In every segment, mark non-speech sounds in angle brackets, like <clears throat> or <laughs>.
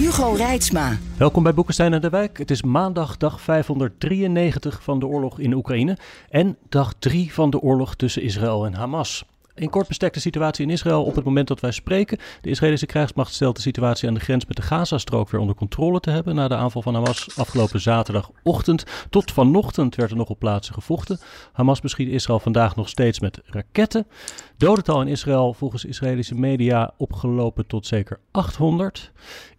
Hugo Reitsma. Welkom bij Boekenstein en de Wijk. Het is maandag dag 593 van de oorlog in Oekraïne en dag 3 van de oorlog tussen Israël en Hamas. In kort bestek de situatie in Israël op het moment dat wij spreken. De Israëlische krijgsmacht stelt de situatie aan de grens met de Gazastrook weer onder controle te hebben na de aanval van Hamas afgelopen zaterdagochtend. Tot vanochtend werd er nog op plaatsen gevochten. Hamas beschiet Israël vandaag nog steeds met raketten. Dodental in Israël volgens Israëlische media opgelopen tot zeker 800.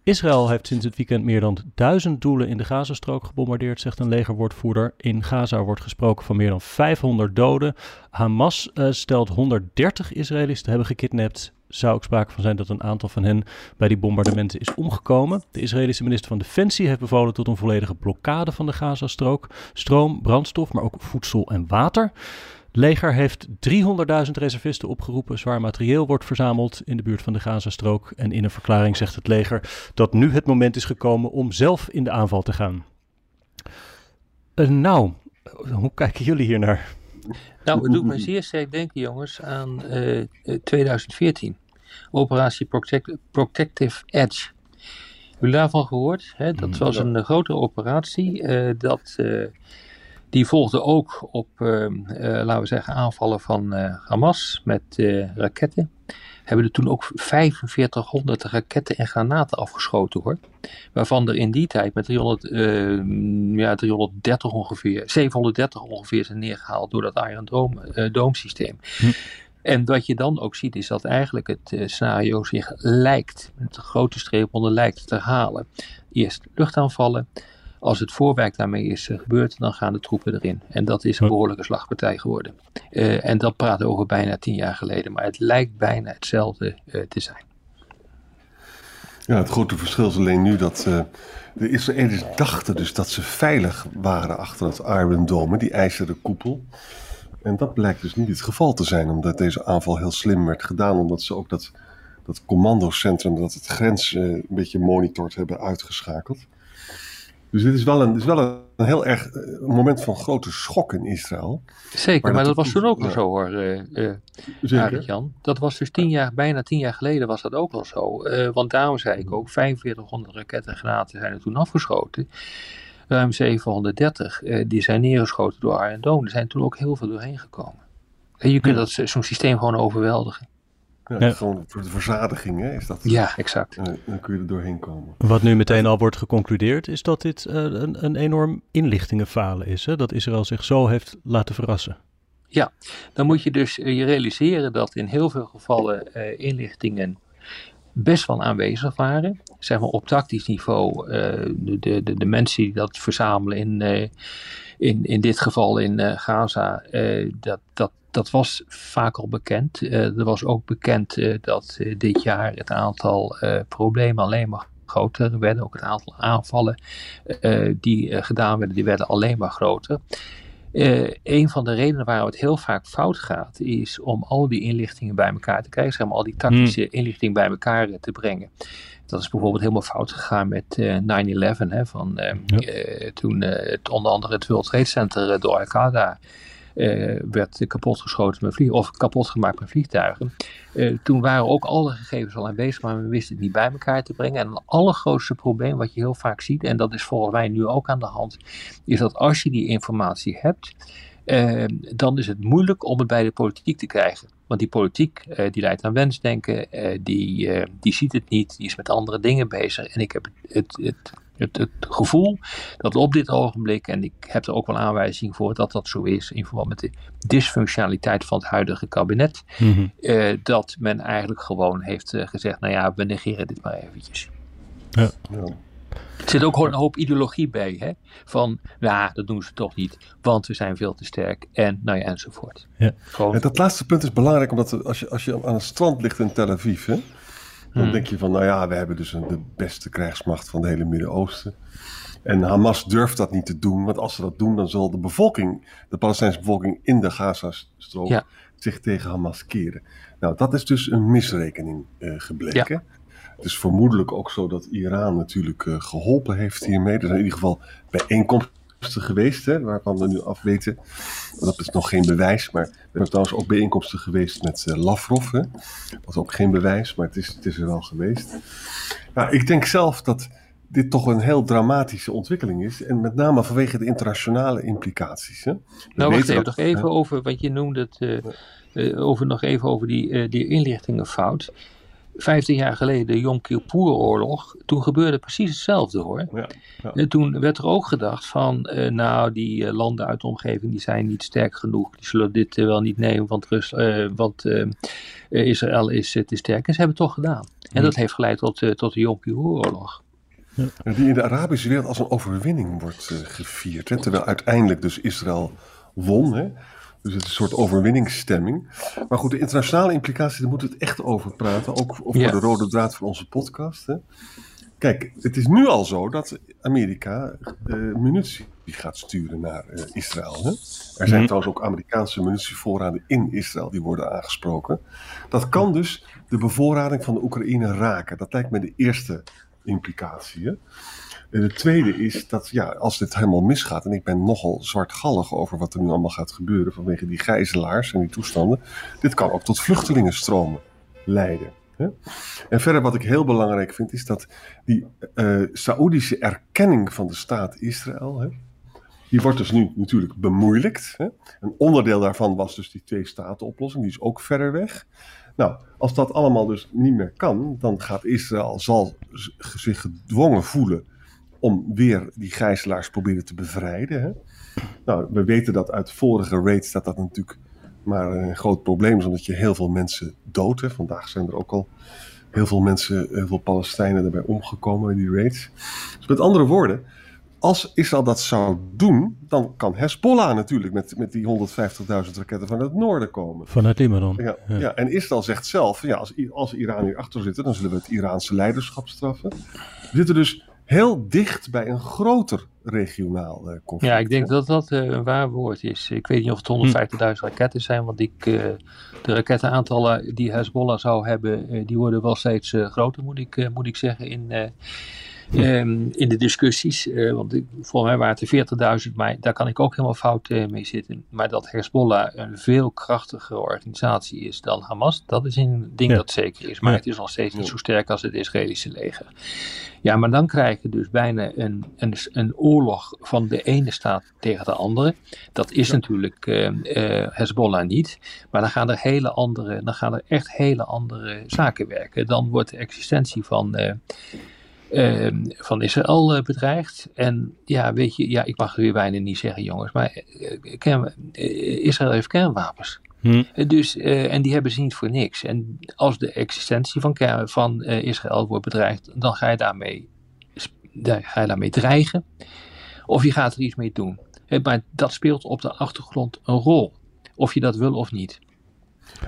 Israël heeft sinds het weekend meer dan duizend doelen in de Gazastrook gebombardeerd, zegt een legerwoordvoerder. In Gaza wordt gesproken van meer dan 500 doden. Hamas uh, stelt 130 Israëli's te hebben gekidnapt. Zou ook sprake van zijn dat een aantal van hen bij die bombardementen is omgekomen. De Israëlische minister van Defensie heeft bevolen tot een volledige blokkade van de Gazastrook. Stroom, brandstof, maar ook voedsel en water leger heeft 300.000 reservisten opgeroepen. Zwaar materieel wordt verzameld in de buurt van de Gazastrook. En in een verklaring zegt het leger dat nu het moment is gekomen om zelf in de aanval te gaan. Uh, nou, hoe kijken jullie hier naar? Nou, het doet me zeer sterk denken, jongens, aan uh, 2014. Operatie Protect Protective Edge. Hebben jullie daarvan gehoord? Hè? Dat was een grote operatie. Uh, dat die volgde ook op, uh, uh, laten we zeggen, aanvallen van uh, Hamas met raketten. Hebben er toen ook 4500 raketten en granaten afgeschoten hoor. Waarvan er in die tijd met 300, ja, 330 ongeveer, 730 ongeveer zijn neergehaald door dat Iron Dome, Dome systeem. Hm. En wat je dan ook ziet is dat eigenlijk het scenario zich lijkt, met een grote streep onder lijkt te halen. Eerst luchtaanvallen, als het voorwerk daarmee is uh, gebeurd, dan gaan de troepen erin. En dat is een behoorlijke slagpartij geworden. Uh, en dat praten we over bijna tien jaar geleden. Maar het lijkt bijna hetzelfde uh, te zijn. Ja, het grote verschil is alleen nu dat de Israëli's dachten dus dat ze veilig waren achter het Iron Dome, die ijzeren koepel. En dat blijkt dus niet het geval te zijn, omdat deze aanval heel slim werd gedaan. Omdat ze ook dat, dat commandocentrum dat het grens een beetje monitort hebben uitgeschakeld. Dus dit is wel een, dit is wel een, heel erg een eh, moment van grote schok in Israël. Zeker, maar, dat, was toen ook al zo hoor, uh, uh, Jan. Dat was dus tien jaar, bijna tien jaar geleden was dat ook al zo. Uh, want daarom zei ik ook, 4500 raketten en granaten zijn er toen afgeschoten. Ruim 730, die zijn neergeschoten door Iron Dome. Er zijn toen ook heel veel doorheen gekomen. En je kunt dat zo'n systeem gewoon overweldigen. Ja, Gewoon voor de verzadiging hè, is dat. Ja, exact. dan kun je er doorheen komen. Wat nu meteen al wordt geconcludeerd is dat dit uh, een, een enorm inlichtingenfalen is. Hè? Dat Israël zich zo heeft laten verrassen. Ja, dan moet je dus eh, je realiseren dat in heel veel gevallen uh, inlichtingen best wel aanwezig waren. Zeg maar op tactisch niveau, de, de, de, de, mensen die dat verzamelen in, in, in dit geval in Gaza, dat, dat dat was vaak al bekend. Uh, er was ook bekend uh, dat uh, dit jaar het aantal problemen alleen maar groter werden. Ook het aantal aanvallen die gedaan werden, die werden alleen maar groter. een van de redenen waarom het heel vaak fout gaat, is om al die inlichtingen bij elkaar te krijgen, zeg maar, al die tactische hmm. inlichtingen bij elkaar te brengen. Dat is bijvoorbeeld helemaal fout gegaan met 9-11, van ja. toen het onder andere het World Trade Center door Al-Qaeda uh, werd kapotgeschoten met vliegen, of kapot gemaakt met vliegtuigen. Uh, toen waren ook alle gegevens al aanwezig, maar we wisten het niet bij elkaar te brengen. En het allergrootste probleem wat je heel vaak ziet, en dat is volgens mij nu ook aan de hand, is dat als je die informatie hebt, uh, dan is het moeilijk om het bij de politiek te krijgen. Want die politiek die leidt aan wensdenken, die, die ziet het niet, die is met andere dingen bezig. En ik heb het, het, het het, het, gevoel dat op dit ogenblik, en ik heb er ook wel aanwijzing voor dat dat zo is, in verband met de dysfunctionaliteit van het huidige kabinet, mhm. eh, dat men eigenlijk gewoon heeft uh, gezegd, nou ja, we negeren dit maar eventjes. Ja. Er zit ook gewoon een hoop ideologie bij, hè? van, ja, dat doen ze toch niet, want we zijn veel te sterk, en nou ja, enzovoort. Ja. Gewoon... dat laatste punt is belangrijk, omdat als je, als je aan het strand ligt in Tel Aviv, hè, Dan Hmm. denk je van, nou ja, we hebben dus een, de beste krijgsmacht van het hele Midden-Oosten. En Hamas durft dat niet te doen, want als ze dat doen, dan zal de bevolking, de Palestijnse bevolking in de Gazastrook, Ja. zich tegen Hamas keren. Nou, dat is dus een misrekening eh, gebleken. Het is vermoedelijk ook zo dat Iran natuurlijk eh, geholpen heeft hiermee. Er zijn in ieder geval bijeenkomsten geweest, hè, waarvan we nu afweten. Dat is nog geen bewijs, maar er zijn trouwens ook bijeenkomsten geweest met eh, Lavrov. Hè. Dat is ook geen bewijs, maar het is, het is er wel geweest. Nou, ik denk zelf dat dit toch een heel dramatische ontwikkeling is. En met name vanwege de internationale implicaties. Hè. We Nou, wacht even, nog even over wat je noemde, het, eh, eh, over, nog even over die, die inlichtingenfout. Vijftien jaar geleden, de Yom Kippur-oorlog, toen gebeurde precies hetzelfde hoor. Ja, ja. En toen werd er ook gedacht van, eh, nou, die eh, landen uit de omgeving die zijn niet sterk genoeg. Die zullen dit eh, wel niet nemen, want, Rus, want Israël is te sterk. En ze hebben het toch gedaan. En dat heeft geleid tot, tot de Yom Kippur-oorlog. Die in de Arabische wereld als een overwinning wordt gevierd. Hè? Terwijl uiteindelijk dus Israël won. Hè? Dus het is een soort overwinningsstemming. Maar goed, de internationale implicaties, daar moeten we het echt over praten. Ook voor Ja. de rode draad van onze podcast. Hè? Kijk, het is nu al zo dat Amerika eh, munitie gaat sturen naar eh, Israël. Hè? Er zijn Mhm. trouwens ook Amerikaanse munitievoorraden in Israël die worden aangesproken. Dat kan dus de bevoorrading van de Oekraïne raken. Dat lijkt me de eerste implicatie. Hè? En de tweede is dat ja, als dit helemaal misgaat, en ik ben nogal zwartgallig over wat er nu allemaal gaat gebeuren vanwege die gijzelaars en die toestanden, dit kan ook tot vluchtelingenstromen leiden. Hè? En verder wat ik heel belangrijk vind, is dat die eh Saoedische erkenning van de staat Israël, hè, die wordt dus nu natuurlijk bemoeilijkt. Hè? Een onderdeel daarvan was dus die twee-staten-oplossing, die is ook verder weg. Nou, als dat allemaal dus niet meer kan, dan gaat Israël zal zich gedwongen voelen om weer die gijzelaars proberen te bevrijden. Hè? Nou, we weten dat uit vorige raids dat dat natuurlijk maar een groot probleem is, omdat je heel veel mensen doodt. Hè? Vandaag zijn er ook al heel veel mensen, heel veel Palestijnen daarbij omgekomen in die raids. Dus met andere woorden, als Israël dat zou doen, dan kan Hezbollah natuurlijk met, met die 150.000 raketten van het noorden komen. Vanuit Libanon. Ja, Ja. ja. en Israël zegt zelf, ja, als, als Iran hier achter zit, dan zullen we het Iraanse leiderschap straffen. We zitten dus heel dicht bij een groter regionaal eh, conflict. Ja, ik denk dat dat eh, een waar woord is. Ik weet niet of het 150.000 raketten zijn, want ik, eh, de rakettenaantallen die Hezbollah zou hebben, eh, die worden wel steeds eh, groter, moet ik, eh, moet ik zeggen, in, eh, ehm, in de discussies. Eh, want ik, volgens mij waren het er 40.000, maar daar kan ik ook helemaal fout eh, mee zitten. Maar dat Hezbollah een veel krachtigere organisatie is dan Hamas, dat is een ding Ja. dat zeker is. Maar Ja. het is nog steeds niet zo sterk als het Israëlische leger. Ja, maar dan krijg je dus bijna een, een, een oorlog van de ene staat tegen de andere. Dat is natuurlijk eh, Hezbollah niet. Maar dan gaan er hele andere, dan gaan er echt hele andere zaken werken. Dan wordt de existentie van, eh, eh, van Israël eh, bedreigd. En ja, weet je, ja, ik mag het weer bijna niet zeggen, jongens. Maar eh, kern- eh, Israël heeft kernwapens. Hm. Dus, en die hebben ze niet voor niks. En als de existentie van, van Israël wordt bedreigd, dan ga je, daarmee, daar- ga je daarmee dreigen. Of je gaat er iets mee doen. Maar dat speelt op de achtergrond een rol. Of je dat wil of niet.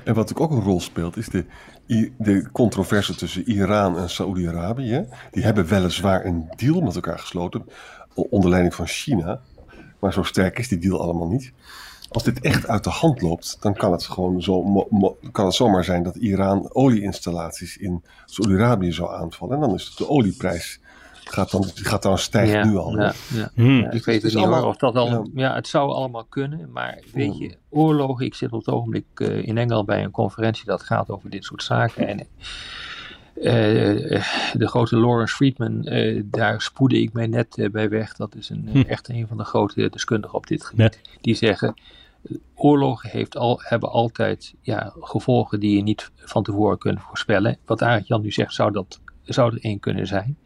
En wat ook een rol speelt, is de, de controverse tussen Iran en Saoedi-Arabië. Die hebben weliswaar een deal met elkaar gesloten, onder leiding van China. Maar zo sterk is die deal allemaal niet. Als dit echt uit de hand loopt, dan kan het gewoon zo, kan het zomaar zijn dat Iran olieinstallaties in Saoedi-Arabië zou aanvallen. En dan is de olieprijs gaat dan, gaat dan stijgt nu al. Ja, ja. Hm. Ja, Dus ik weet het niet hoor, of dat al, ja. ja. het zou allemaal kunnen, maar weet je, oorlogen, ik zit op het ogenblik eh, in Engeland bij een conferentie dat gaat over dit soort zaken en eh, de grote Lawrence Friedman, eh, daar spoedde ik mij net eh, bij weg, dat is een, eh, Hm. echt een van de grote deskundigen op dit gebied, Net. die zeggen, eh, oorlogen heeft al, hebben altijd ja, gevolgen die je niet van tevoren kunt voorspellen. Wat eigenlijk Jan nu zegt, zou dat zou er één kunnen zijn.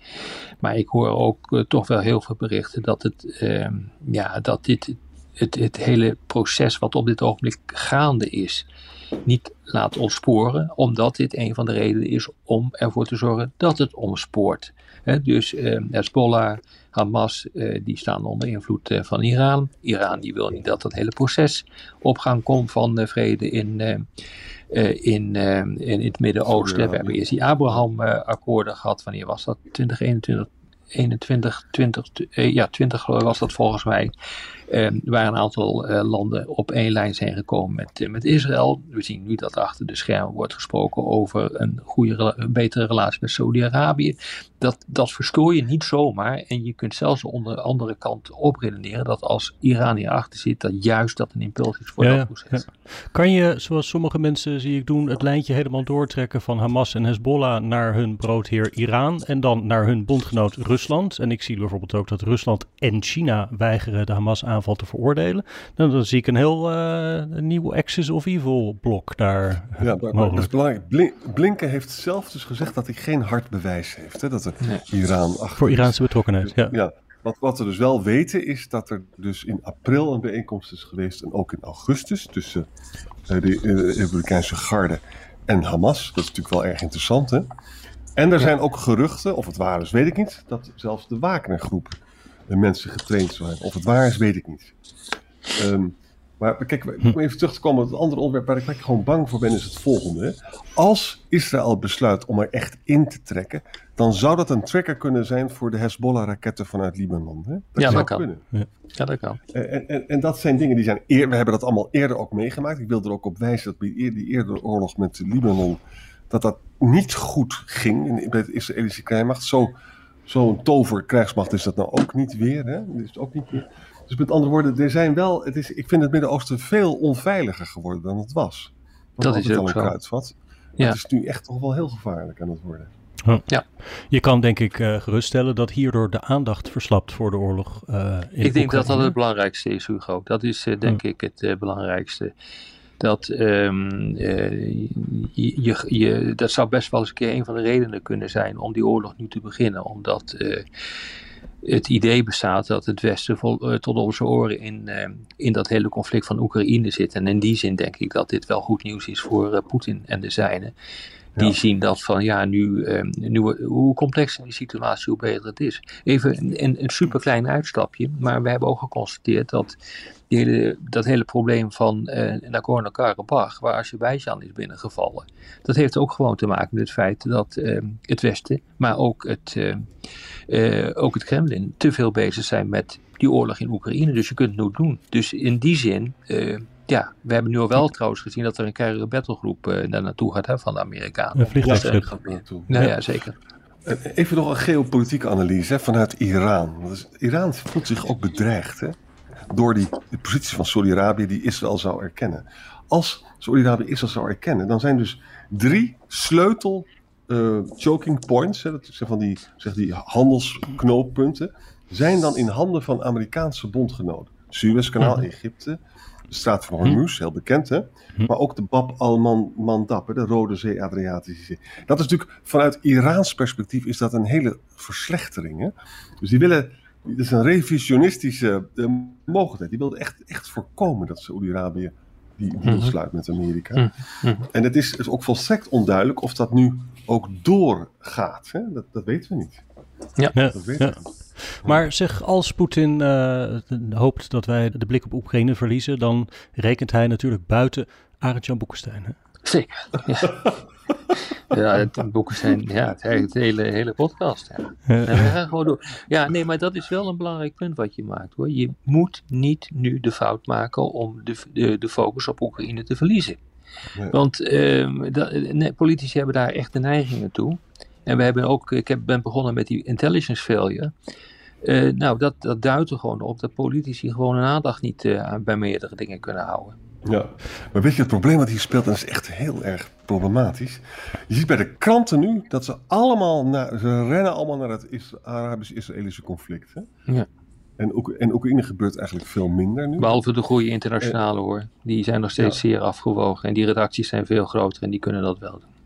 Maar ik hoor ook eh, toch wel heel veel berichten dat, het, ehm, ja, dat dit, het, het hele proces wat op dit ogenblik gaande is, niet laat ontsporen, omdat dit een van de redenen is om ervoor te zorgen dat het omspoort. dus uh, Hezbollah, Hamas, uh, die staan onder invloed uh, van Iran. Iran die wil niet dat dat hele proces op gang komt van vrede in, in, in het Midden-Oosten. We hebben eerst die Abraham-akkoorden gehad. Wanneer was dat? 2021, 21, 20, ja, 20 was dat volgens mij. Uh, waar een aantal uh, landen op één lijn zijn gekomen met, uh, met Israël. We zien nu dat achter de schermen wordt gesproken over een, goede, een betere relatie met Saudi-Arabië. Dat, dat verstoor je niet zomaar. En je kunt zelfs onder de andere kant opredeneren dat als Iran hierachter zit, dat juist dat een impuls is voor ja, dat proces. Ja. Kan je, zoals sommige mensen zie ik doen, het lijntje helemaal doortrekken van Hamas en Hezbollah naar hun broodheer Iran en dan naar hun bondgenoot Rusland? En ik zie bijvoorbeeld ook dat Rusland en China weigeren de Hamas aan aanval te veroordelen. Dan, dan zie ik een heel uh, een nieuw Axis of Evil blok daar. Ja, maar, maar dat is belangrijk. Blin Blinken heeft zelf dus gezegd dat hij geen hard bewijs heeft. Hè, dat er nee. Iran achter Voor Iraanse betrokkenheid, ja. ja. Wat, wat we dus wel weten is dat er dus in april een bijeenkomst is geweest en ook in augustus tussen uh, de uh, Republikeinse garde en Hamas. Dat is natuurlijk wel erg interessant, hè? En er zijn ook geruchten, of het waar is, weet ik niet, dat zelfs de Wagner-groep mensen getraind zijn. Of het waar is, weet ik niet. Um, maar kijk, om even terug te komen op het andere onderwerp waar ik gewoon bang voor ben, is het volgende. Als Israël besluit om er echt in te trekken, dan zou dat een trigger kunnen zijn voor de Hezbollah-raketten vanuit Libanon. Hè? Dat ja, dat kan. Kunnen. Ja. ja. dat kan. En, en, en, dat zijn dingen die zijn eer, we hebben dat allemaal eerder ook meegemaakt. Ik wil er ook op wijzen dat bij die eerdere oorlog met Libanon, dat dat niet goed ging in, bij de Israëlische krijgsmacht. Zo zo'n toverkrijgsmacht is dat nou ook niet weer. Hè? Is ook niet meer. Dus met andere woorden, er zijn wel, het is, ik vind het Midden-Oosten veel onveiliger geworden dan het was. Dat is ook zo. Kruidvat. Ja. Het is nu echt toch wel heel gevaarlijk aan het worden. Ja. Je kan denk ik uh, geruststellen dat hierdoor de aandacht verslapt voor de oorlog. Uh, in ik denk dat dat het belangrijkste is, Hugo. Dat is uh, denk ik het uh, belangrijkste dat, um, uh, je, je, dat zou best wel eens een keer een van de redenen kunnen zijn om die oorlog nu te beginnen. Omdat uh, het idee bestaat dat het Westen vol, uh, tot onze oren in, in dat hele conflict van Oekraïne zit. En in die zin denk ik dat dit wel goed nieuws is voor Poetin en de zijnen. Die ja. zien dat van ja, nu, um, nu, hoe complexer die situatie, hoe beter het is. Even een, een, een super klein uitstapje, maar we hebben ook geconstateerd dat die hele, dat hele probleem van uh, Nagorno-Karabakh, waar Azerbeidzjan is binnengevallen, dat heeft ook gewoon te maken met het feit dat uh, het Westen, maar ook het, uh, ook het Kremlin, te veel bezig zijn met die oorlog in Oekraïne. Dus je kunt het nu doen. Dus in die zin ja, we hebben nu al wel trouwens gezien dat er een keiharde battlegroep uh, daar naartoe gaat hè, van de Amerikanen. Een vliegtuigschip. Ja, ja, zeker. Even nog een geopolitieke analyse hè, vanuit Iran. Dus Iran voelt zich ook bedreigd hè, door die de positie van Saudi-Arabië die Israël zou erkennen. Als Saudi-Arabië Israël zou erkennen, dan zijn dus drie sleutel uh, choking points, hè, dat zijn van die, zeg die handelsknooppunten, zijn dan in handen van Amerikaanse bondgenoten. Suezkanaal, -hmm. Egypte, de straat van Hormuz, heel bekend hè. Maar ook de Bab al-Mandab, de Rode Zee, Adriatische Zee. Dat is natuurlijk, vanuit Iraans perspectief is dat een hele verslechtering. Hè? Dus die willen, dat is een revisionistische uh, mogelijkheid. Die wilden echt, echt voorkomen dat Saudi-Arabië die deal sluit met Amerika. En het is, is ook volstrekt onduidelijk of dat nu ook doorgaat. Hè? Dat, dat weten we niet. Ja, dat weten ja. we niet. Maar zeg, als Poetin uh, hoopt dat wij de blik op Oekraïne verliezen, dan rekent hij natuurlijk buiten Arend-Jan Boekenstein. Hè? Zeker. Ja. ja, het ja, het hele, hele podcast. Ja. Ja. we gaan gewoon door. Ja, nee, maar dat is wel een belangrijk punt wat je maakt hoor. Je moet niet nu de fout maken om de, de, de focus op Oekraïne te verliezen. Nee. Want dat, politici hebben daar echt de neigingen toe. En we hebben ook, ik heb, ben begonnen met die intelligence failure. Uh, nou, dat, dat duidt er gewoon op dat politici gewoon een aandacht niet uh, bij meerdere dingen kunnen houden. Ja, maar weet je, het probleem wat hier speelt, en dat is echt heel erg problematisch. Je ziet bij de kranten nu dat ze allemaal, naar, ze rennen allemaal naar het Arabisch-Israëlische conflict. Hè? Ja. En, ook, en Oekraïne gebeurt eigenlijk veel minder nu. Behalve de goede internationale hoor. Die zijn nog steeds ja. zeer afgewogen. En die redacties zijn veel groter en die kunnen dat wel doen.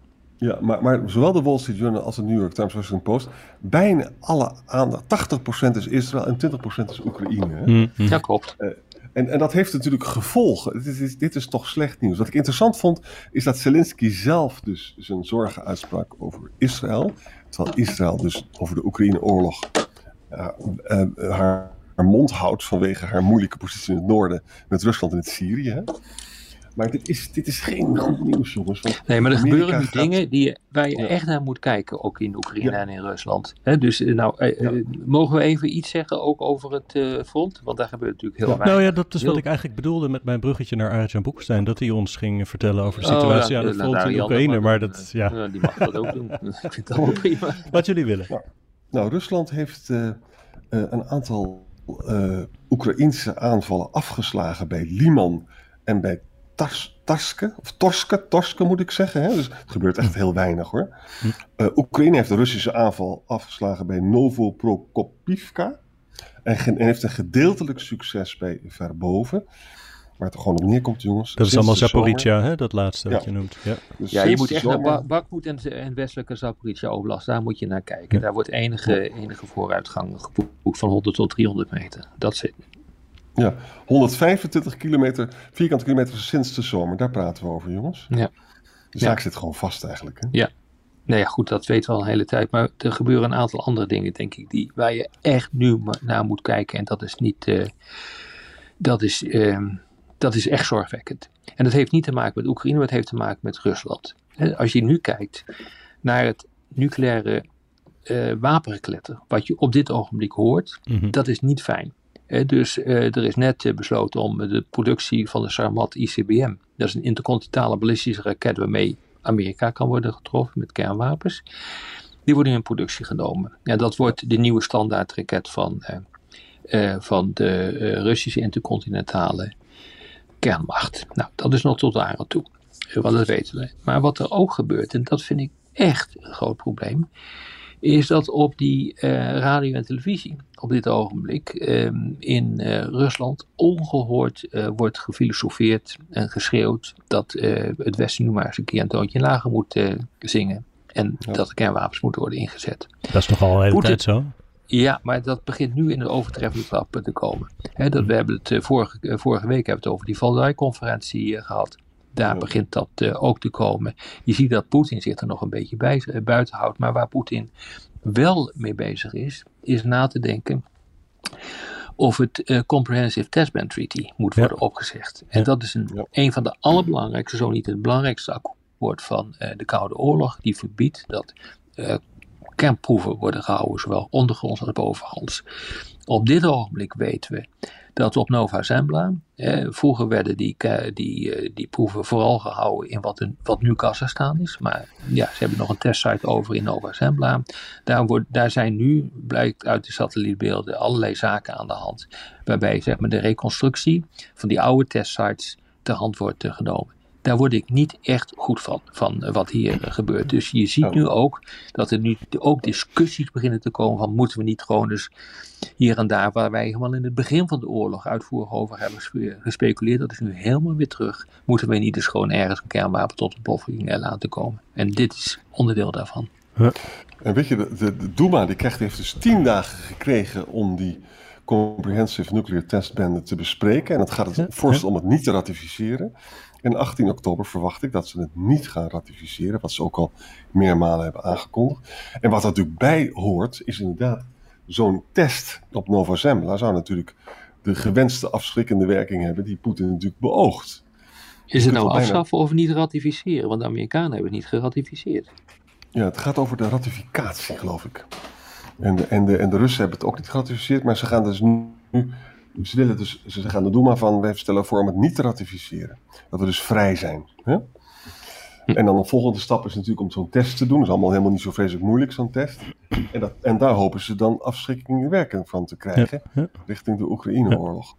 Ja, maar, maar zowel de Wall Street Journal als de New York Times Washington Post, bijna alle aandacht, 80% is Israël en 20% is Oekraïne. Hè? Mm -hmm. Ja, klopt. Uh, En, en dat heeft natuurlijk gevolgen. Dit is, dit is toch slecht nieuws. Wat ik interessant vond, is dat Zelensky zelf dus zijn zorgen uitsprak over Israël. Terwijl Israël dus over de Oekraïne-oorlog uh, uh, haar, haar, mond houdt vanwege haar moeilijke positie in het noorden met Rusland en het Syrië. Maar dit is, dit is geen goed nieuws, jongens. Want nee, maar er Amerika gebeuren nu gaat- dingen die, waar je Ja. echt naar moet kijken, ook in Oekraïne Ja. en in Rusland. Hè, dus eh, nou, eh, eh, mogen we even iets zeggen ook over het eh, front? Want daar gebeurt natuurlijk heel weinig. Nou ja, dat is wat ik eigenlijk bedoelde met mijn bruggetje naar Arjan Boekenstein. Dat hij ons ging vertellen over de Oh, situatie ja, aan het front nou, in Oekraïne. Maar dat, ja, Ja, die mag dat ook doen. <laughs> ik vind het allemaal prima. wat jullie willen. Nou, Rusland heeft eh, eh, een aantal eh Oekraïnse aanvallen afgeslagen bij Liman en bij Tars, Tarske, of Torske, Torske moet ik zeggen. Hè? Dus het gebeurt echt heel weinig hoor. Eh, Oekraïne heeft de Russische aanval afgeslagen bij Novoprokopivka. En, en heeft een gedeeltelijk succes bij Verboven. Waar het er gewoon op neerkomt, jongens. Dat is allemaal Zaporizhia, hè? dat laatste wat Ja. je noemt. Ja. dus Ja, je moet echt naar zomer- Ba- Bakhmut en, en westelijke Zaporizhia Oblast, daar moet je naar kijken. Daar wordt enige, enige vooruitgang geboekt van 100 tot 300 meter. Dat zit. Ja, 125 kilometer, vierkante kilometer sinds de zomer. Daar praten we over, jongens. Ja. De zaak zit gewoon vast eigenlijk. Hè? Nou ja, goed, dat weten we al een hele tijd. Maar er gebeuren een aantal andere dingen, denk ik, die, waar je echt nu naar moet kijken. En dat is niet. eh, dat, is, ehm, dat is echt zorgwekkend. En dat heeft niet te maken met Oekraïne, maar het heeft te maken met Rusland. Hè, Als je nu kijkt naar het nucleaire eh wapengekletter, wat je op dit ogenblik hoort, Mhm. dat is niet fijn. Dus eh, er is net eh, besloten om de productie van de Sarmat ICBM, dat is een intercontinentale ballistische raket waarmee Amerika kan worden getroffen met kernwapens, die worden in productie genomen. Ja, dat wordt de nieuwe standaardraket van, eh, eh, van de eh, Russische intercontinentale kernmacht. Nou, dat is nog tot daar aan toe, eh, want dat weten we. Maar wat er ook gebeurt, en dat vind ik echt een groot probleem, is dat op die eh, radio en televisie op dit ogenblik ehm, in eh, Rusland ongehoord eh, wordt gefilosofeerd en geschreeuwd dat het Westen nu maar eens een keer een toontje lager moet zingen. En Ja. dat de kernwapens moeten worden ingezet. Dat is nogal een hele Poetin- tijd zo. Ja, maar dat begint nu in de overtreffende trap te komen. Dat, we hebben het vorige, vorige week hebben we het over die Valdai-conferentie eh, gehad. Daar begint dat eh, ook te komen. Je ziet dat Poetin zich er nog een beetje bij, eh, buiten houdt. Maar waar Poetin wel mee bezig is, is na te denken of het eh, Comprehensive Testban Treaty moet Ja. worden opgezegd. En Ja. dat is een, Ja. een van de allerbelangrijkste, zo niet het belangrijkste akkoord van de Koude Oorlog. Die verbiedt dat kernproeven worden gehouden, zowel ondergronds als bovengronds. Op dit ogenblik weten we dat op Nova Zembla, eh, vroeger werden die, die, eh, die proeven vooral gehouden in wat, een, wat nu Kazachstan is. Maar ja, ze hebben nog een testsite over in Nova Zembla. Daar, wordt, daar zijn nu, blijkt uit de satellietbeelden, allerlei zaken aan de hand. Waarbij zeg maar, de reconstructie van die oude testsites ter hand wordt eh, genomen. Daar word ik niet echt goed van, van eh, wat hier eh, gebeurt. Dus je ziet Oh. nu ook dat er nu ook discussies beginnen te komen van moeten we niet gewoon dus hier en daar waar wij helemaal in het begin van de oorlog uitvoerig over hebben gespe- gespeculeerd, dat is nu helemaal weer terug. Moeten we niet dus gewoon ergens een kernwapen tot ontploffing eh, laten komen? En dit is onderdeel daarvan. En weet je, de, de, de Duma die krijgt, heeft dus tien dagen gekregen om die Comprehensive Nuclear Test Ban te bespreken. En het gaat het voorstel om het niet te ratificeren. En 18 oktober verwacht ik dat ze het niet gaan ratificeren, wat ze ook al meermalen hebben aangekondigd. En wat er natuurlijk bij hoort, is inderdaad zo'n test op Nova Zembla zou natuurlijk de gewenste afschrikkende werking hebben die Poetin natuurlijk beoogt. Is het nou bijna- afschaffen of niet ratificeren? Want de Amerikanen hebben het niet geratificeerd. Ja, het gaat over de ratificatie, geloof ik. En de, en de, en de Russen hebben het ook niet geratificeerd, maar ze gaan dus nu. Ze, willen dus, ze gaan de Duma van, wij stellen voor om het niet te ratificeren. Dat we dus vrij zijn. Hè? En dan de volgende stap is natuurlijk om zo'n test te doen. Dat is allemaal helemaal niet zo vreselijk moeilijk, zo'n test. En, dat, en daar hopen ze dan afschrikkende werking van te krijgen. Ja, ja. Richting de Oekraïne-oorlog.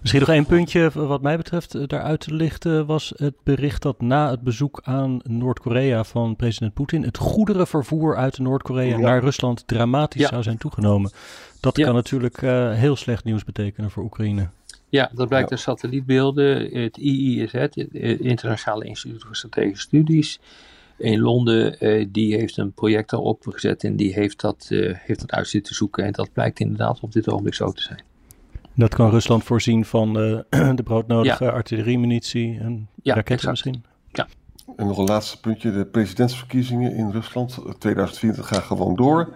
Misschien nog één puntje wat mij betreft eh, daaruit te lichten was het bericht dat na het bezoek aan Noord-Korea van president Poetin het goederenvervoer uit Noord-Korea Ja. naar Rusland dramatisch Ja. zou zijn toegenomen. Dat Ja. kan natuurlijk eh, heel slecht nieuws betekenen voor Oekraïne. Ja, dat blijkt Ja. uit satellietbeelden. Het IISZ, het Internationale Instituut voor Strategische Studies in Londen, eh, die heeft een project daarop gezet en die heeft dat, eh, heeft dat uit zitten zoeken. En dat blijkt inderdaad op dit ogenblik zo te zijn. Dat kan Rusland voorzien van <clears throat> de broodnodige artilleriemunitie en Ja, raketten exact. misschien. En nog een laatste puntje. De presidentsverkiezingen in Rusland eh, 2020 gaan gewoon door.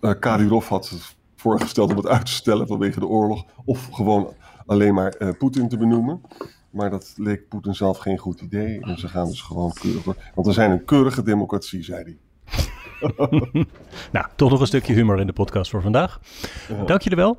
Eh Kadyrov had het voorgesteld om het uit te stellen vanwege de oorlog. Of gewoon alleen maar eh, Poetin te benoemen. Maar dat leek Poetin zelf geen goed idee. En ze gaan dus gewoon keurig door. Want we zijn een keurige democratie, zei hij. <laughs> Nou, toch nog een stukje humor in de podcast voor vandaag. Dank jullie wel